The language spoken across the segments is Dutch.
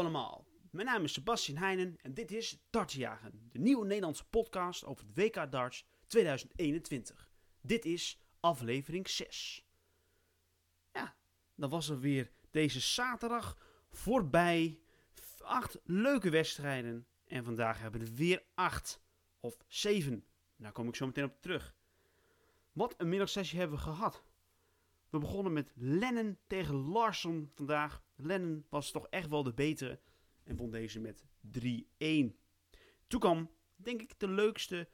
allemaal, mijn naam is Sebastian Heijnen en dit is Dartsjagen, de nieuwe Nederlandse podcast over het WK Darts 2021. Dit is aflevering 6. Ja, dan was er weer deze zaterdag voorbij. Acht leuke wedstrijden en vandaag hebben we er weer acht of zeven. Daar kom ik zo meteen op terug. Wat een middagsessie hebben we gehad. We begonnen met Lennon tegen Larson vandaag. Lennon was toch echt wel de betere en won deze met 3-1. Toen kwam, denk ik, de leukste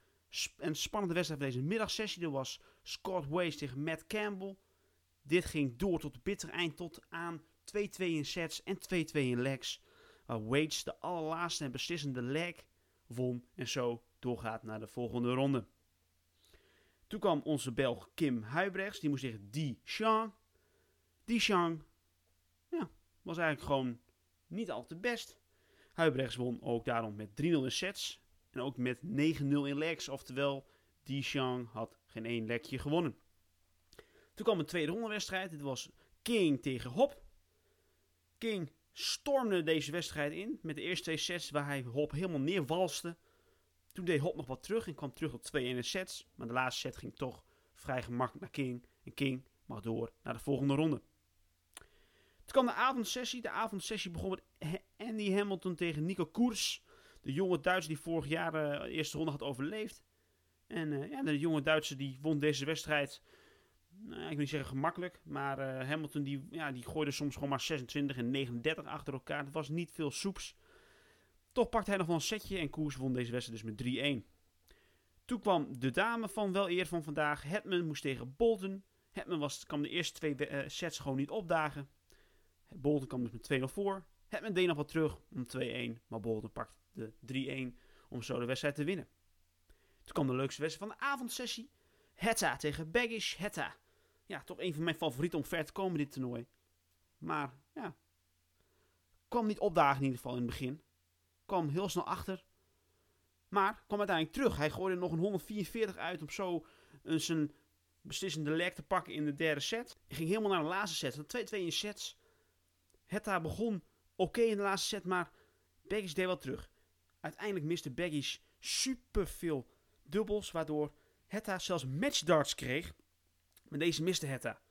en spannende wedstrijd van deze middagsessie. Dat was Scott Waze tegen Matt Campbell. Dit ging door tot het bittere eind, tot aan 2-2 in sets en 2-2 in legs. Waar Waits de allerlaatste en beslissende leg won en zo doorgaat naar de volgende ronde. Toen kwam onze Belg Kim Huibrechts. Die moest tegen Di Shang. Di Shang ja, was eigenlijk gewoon niet al te best. Huibrechts won ook daarom met 3-0 in sets. En ook met 9-0 in legs. Oftewel, Di Shang had geen één lekje gewonnen. Toen kwam een tweede rondewedstrijd. Dit was King tegen Hop. King stormde deze wedstrijd in met de eerste twee sets waar hij Hop helemaal neerwalste. Toen deed Hop nog wat terug en kwam terug op 2 in sets. Maar de laatste set ging toch vrij gemakkelijk naar King. En King mag door naar de volgende ronde. Toen kwam de avondsessie. De avondsessie begon met Andy Hamilton tegen Nico Koers. De jonge Duitser die vorig jaar uh, de eerste ronde had overleefd. En uh, ja, de jonge Duitser die won deze wedstrijd. Nou, ik wil niet zeggen gemakkelijk. Maar uh, Hamilton die, ja, die gooide soms gewoon maar 26 en 39 achter elkaar. Het was niet veel soeps. Toch pakte hij nog wel een setje en Koers won deze wedstrijd dus met 3-1. Toen kwam de dame van wel eer van vandaag. Hetman moest tegen Bolton. Hetman was, kwam de eerste twee uh, sets gewoon niet opdagen. Bolton kwam dus met 2-0 voor. Hetman deed nog wat terug om 2-1. Maar Bolton pakte de 3-1 om zo de wedstrijd te winnen. Toen kwam de leukste wedstrijd van de avondsessie. Hetta tegen Baggish Hetta. Ja, toch een van mijn favorieten om ver te komen dit toernooi. Maar ja, kwam niet opdagen in ieder geval in het begin kwam heel snel achter. Maar kwam uiteindelijk terug. Hij gooide nog een 144 uit om zo zijn beslissende leg te pakken in de derde set. Hij ging helemaal naar de laatste set. 2-2 in sets. Hetta begon oké in de laatste set, maar Baggish deed wel terug. Uiteindelijk miste Baggish super veel dubbels, waardoor Hetta zelfs matchdarts kreeg. Maar deze miste Hetta.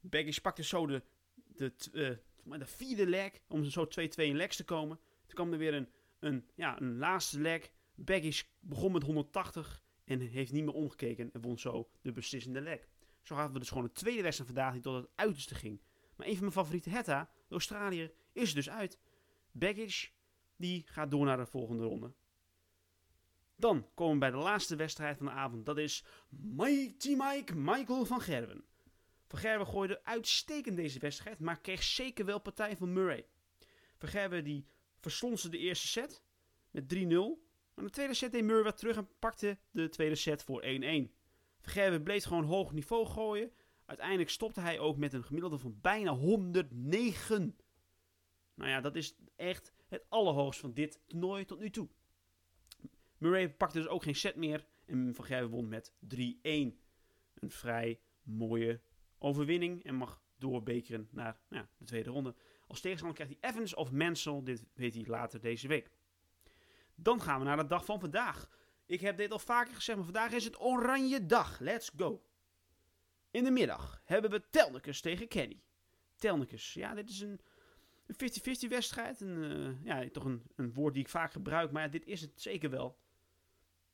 Baggish pakte zo de, de, uh, de vierde leg om zo 2-2 in legs te komen. Toen kwam er weer een een, ja, een laatste leg. Baggish begon met 180 en heeft niet meer omgekeken en won zo de beslissende leg. Zo hadden we dus gewoon een tweede wedstrijd vandaag die tot het uiterste ging. Maar een van mijn favoriete Hetta, de Australiër, is dus uit. Baggish, die gaat door naar de volgende ronde. Dan komen we bij de laatste wedstrijd van de avond. Dat is Mighty Mike Michael van Gerwen. Van Gerwen gooide uitstekend deze wedstrijd, maar kreeg zeker wel partij van Murray. Van Gerwen die verslond ze de eerste set met 3-0. Maar de tweede set deed Murray wat terug en pakte de tweede set voor 1-1. Vergerwe bleef gewoon hoog niveau gooien. Uiteindelijk stopte hij ook met een gemiddelde van bijna 109. Nou ja, dat is echt het allerhoogst van dit toernooi tot nu toe. Murray pakte dus ook geen set meer en Van won met 3-1. Een vrij mooie overwinning en mag doorbekeren naar nou ja, de tweede ronde. Als tegenstander krijgt hij Evans of Mansell. Dit weet hij later deze week. Dan gaan we naar de dag van vandaag. Ik heb dit al vaker gezegd, maar vandaag is het oranje dag. Let's go. In de middag hebben we Telnikers tegen Kenny. Telnikers, ja, dit is een 50-50 wedstrijd. Een, uh, ja, toch een, een woord die ik vaak gebruik, maar dit is het zeker wel.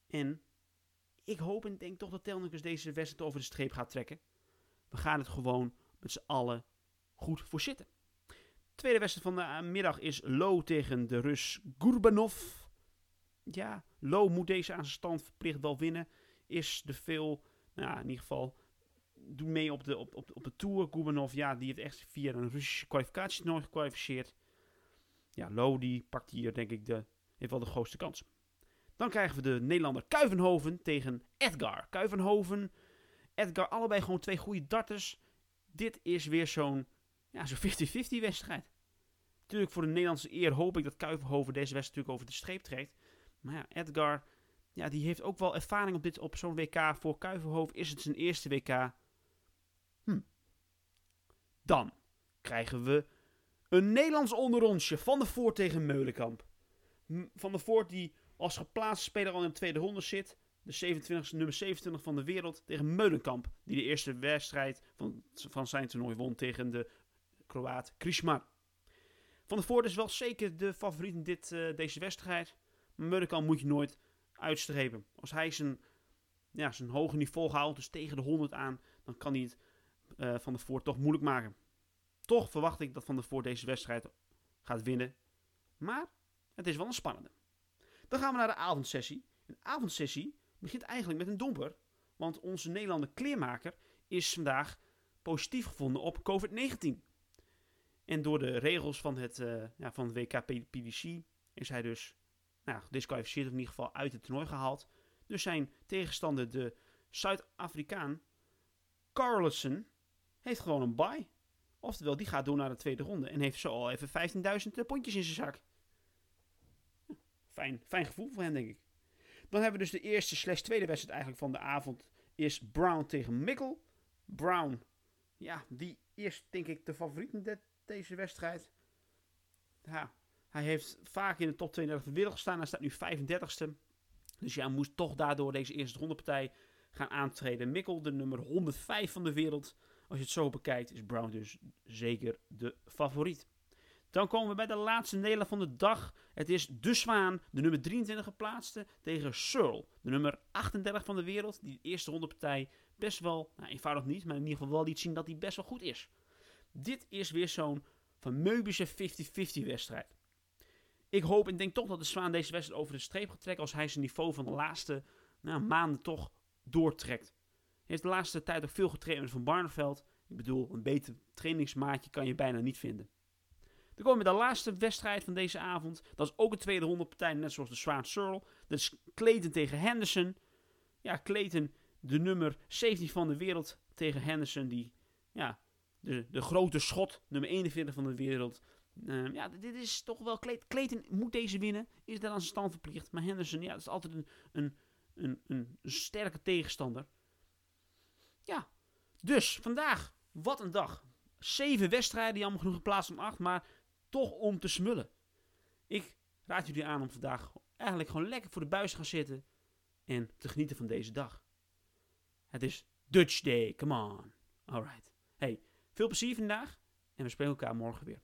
En ik hoop en denk toch dat Telnikers deze wedstrijd over de streep gaat trekken. We gaan het gewoon met z'n allen goed voor zitten. Tweede wedstrijd van de middag is Lo tegen de Rus Gurbanov. Ja, Lo moet deze aan zijn stand verplicht wel winnen. Is de veel, nou in ieder geval, doet mee op de, op, op, de Tour. Gurbanov, ja, die heeft echt via een Russische kwalificatie nooit gekwalificeerd. Ja, Lo die pakt hier denk ik de, heeft wel de grootste kans. Dan krijgen we de Nederlander Kuivenhoven tegen Edgar. Kuivenhoven, Edgar, allebei gewoon twee goede darters. Dit is weer zo'n ja, zo'n 50-50 wedstrijd. Natuurlijk voor de Nederlandse eer hoop ik dat Kuiverhoven deze wedstrijd natuurlijk over de streep trekt. Maar ja, Edgar, ja, die heeft ook wel ervaring op, dit, op zo'n WK. Voor Kuiverhoven is het zijn eerste WK. Hm. Dan krijgen we Een Nederlands onderrondje van de Voort tegen Meulenkamp. Van de Voort die als geplaatste speler al in de tweede ronde zit. De 27, nummer 27 van de wereld tegen Meulenkamp. Die de eerste wedstrijd van, van zijn toernooi won tegen de Kroaat Krismar. Van der Voort is wel zeker de favoriet in dit, eh, deze wedstrijd. Maar Meulenkamp moet je nooit uitstrepen. Als hij zijn, ja, zijn hoge niveau houdt, dus tegen de 100 aan, dan kan hij het eh, Van der Voort toch moeilijk maken. Toch verwacht ik dat Van der Voort deze wedstrijd gaat winnen. Maar het is wel een spannende. Dan gaan we naar de avondsessie. Een avondsessie begint eigenlijk met een domper. Want onze Nederlander kleermaker is vandaag positief gevonden op COVID-19. En door de regels van het, eh, ja, van het WK PDC is hij dus nou, gedisqualificeerd of in ieder geval uit het toernooi gehaald. Dus zijn tegenstander, de Zuid-Afrikaan Carlson, heeft gewoon een bye. Oftewel, die gaat door naar de tweede ronde en heeft zo al even 15.000 pondjes in zijn zak. Fijn, fijn gevoel voor hem, denk ik. Dan hebben we dus de eerste slash tweede wedstrijd eigenlijk van de avond. Is Brown tegen Mikkel. Brown, ja, die is denk ik de favoriet in deze wedstrijd. Hij heeft vaak in de top 32 van de wereld gestaan. Hij staat nu 35ste. Dus ja, moest toch daardoor deze eerste rondepartij gaan aantreden. Mikkel, de nummer 105 van de wereld. Als je het zo bekijkt, is Brown dus zeker de favoriet. Dan komen we bij de laatste Nederlander van de dag. Het is De Zwaan, de nummer 23 geplaatste, tegen Searle, de nummer 38 van de wereld. Die de eerste rondepartij best wel, nou eenvoudig niet, maar in ieder geval wel liet zien dat hij best wel goed is. Dit is weer zo'n fameuze 50-50 wedstrijd. Ik hoop en denk toch dat de Zwaan deze wedstrijd over de streep gaat trekken als hij zijn niveau van de laatste nou, maanden toch doortrekt. Hij heeft de laatste tijd ook veel getraind Van Barneveld. Ik bedoel, een beter trainingsmaatje kan je bijna niet vinden. Dan komen we de laatste wedstrijd van deze avond. Dat is ook een tweede ronde partij, net zoals de Zwaan Searle. Dat is Clayton tegen Henderson. Ja, Clayton, de nummer 17 van de wereld tegen Henderson. Die, ja, de, grote schot, nummer 41 van de wereld. Eh, ja, dit is toch wel... Clayton moet deze winnen. Is daar aan zijn stand verplicht. Maar Henderson, ja, dat is altijd een, een, een, een sterke tegenstander. Ja, dus vandaag, wat een dag. Zeven wedstrijden, jammer genoeg geplaatst om acht, maar toch om te smullen. Ik raad jullie aan om vandaag eigenlijk gewoon lekker voor de buis te gaan zitten en te genieten van deze dag. Het is Dutch Day, come on. Alright. Hey, veel plezier vandaag en we spreken elkaar morgen weer.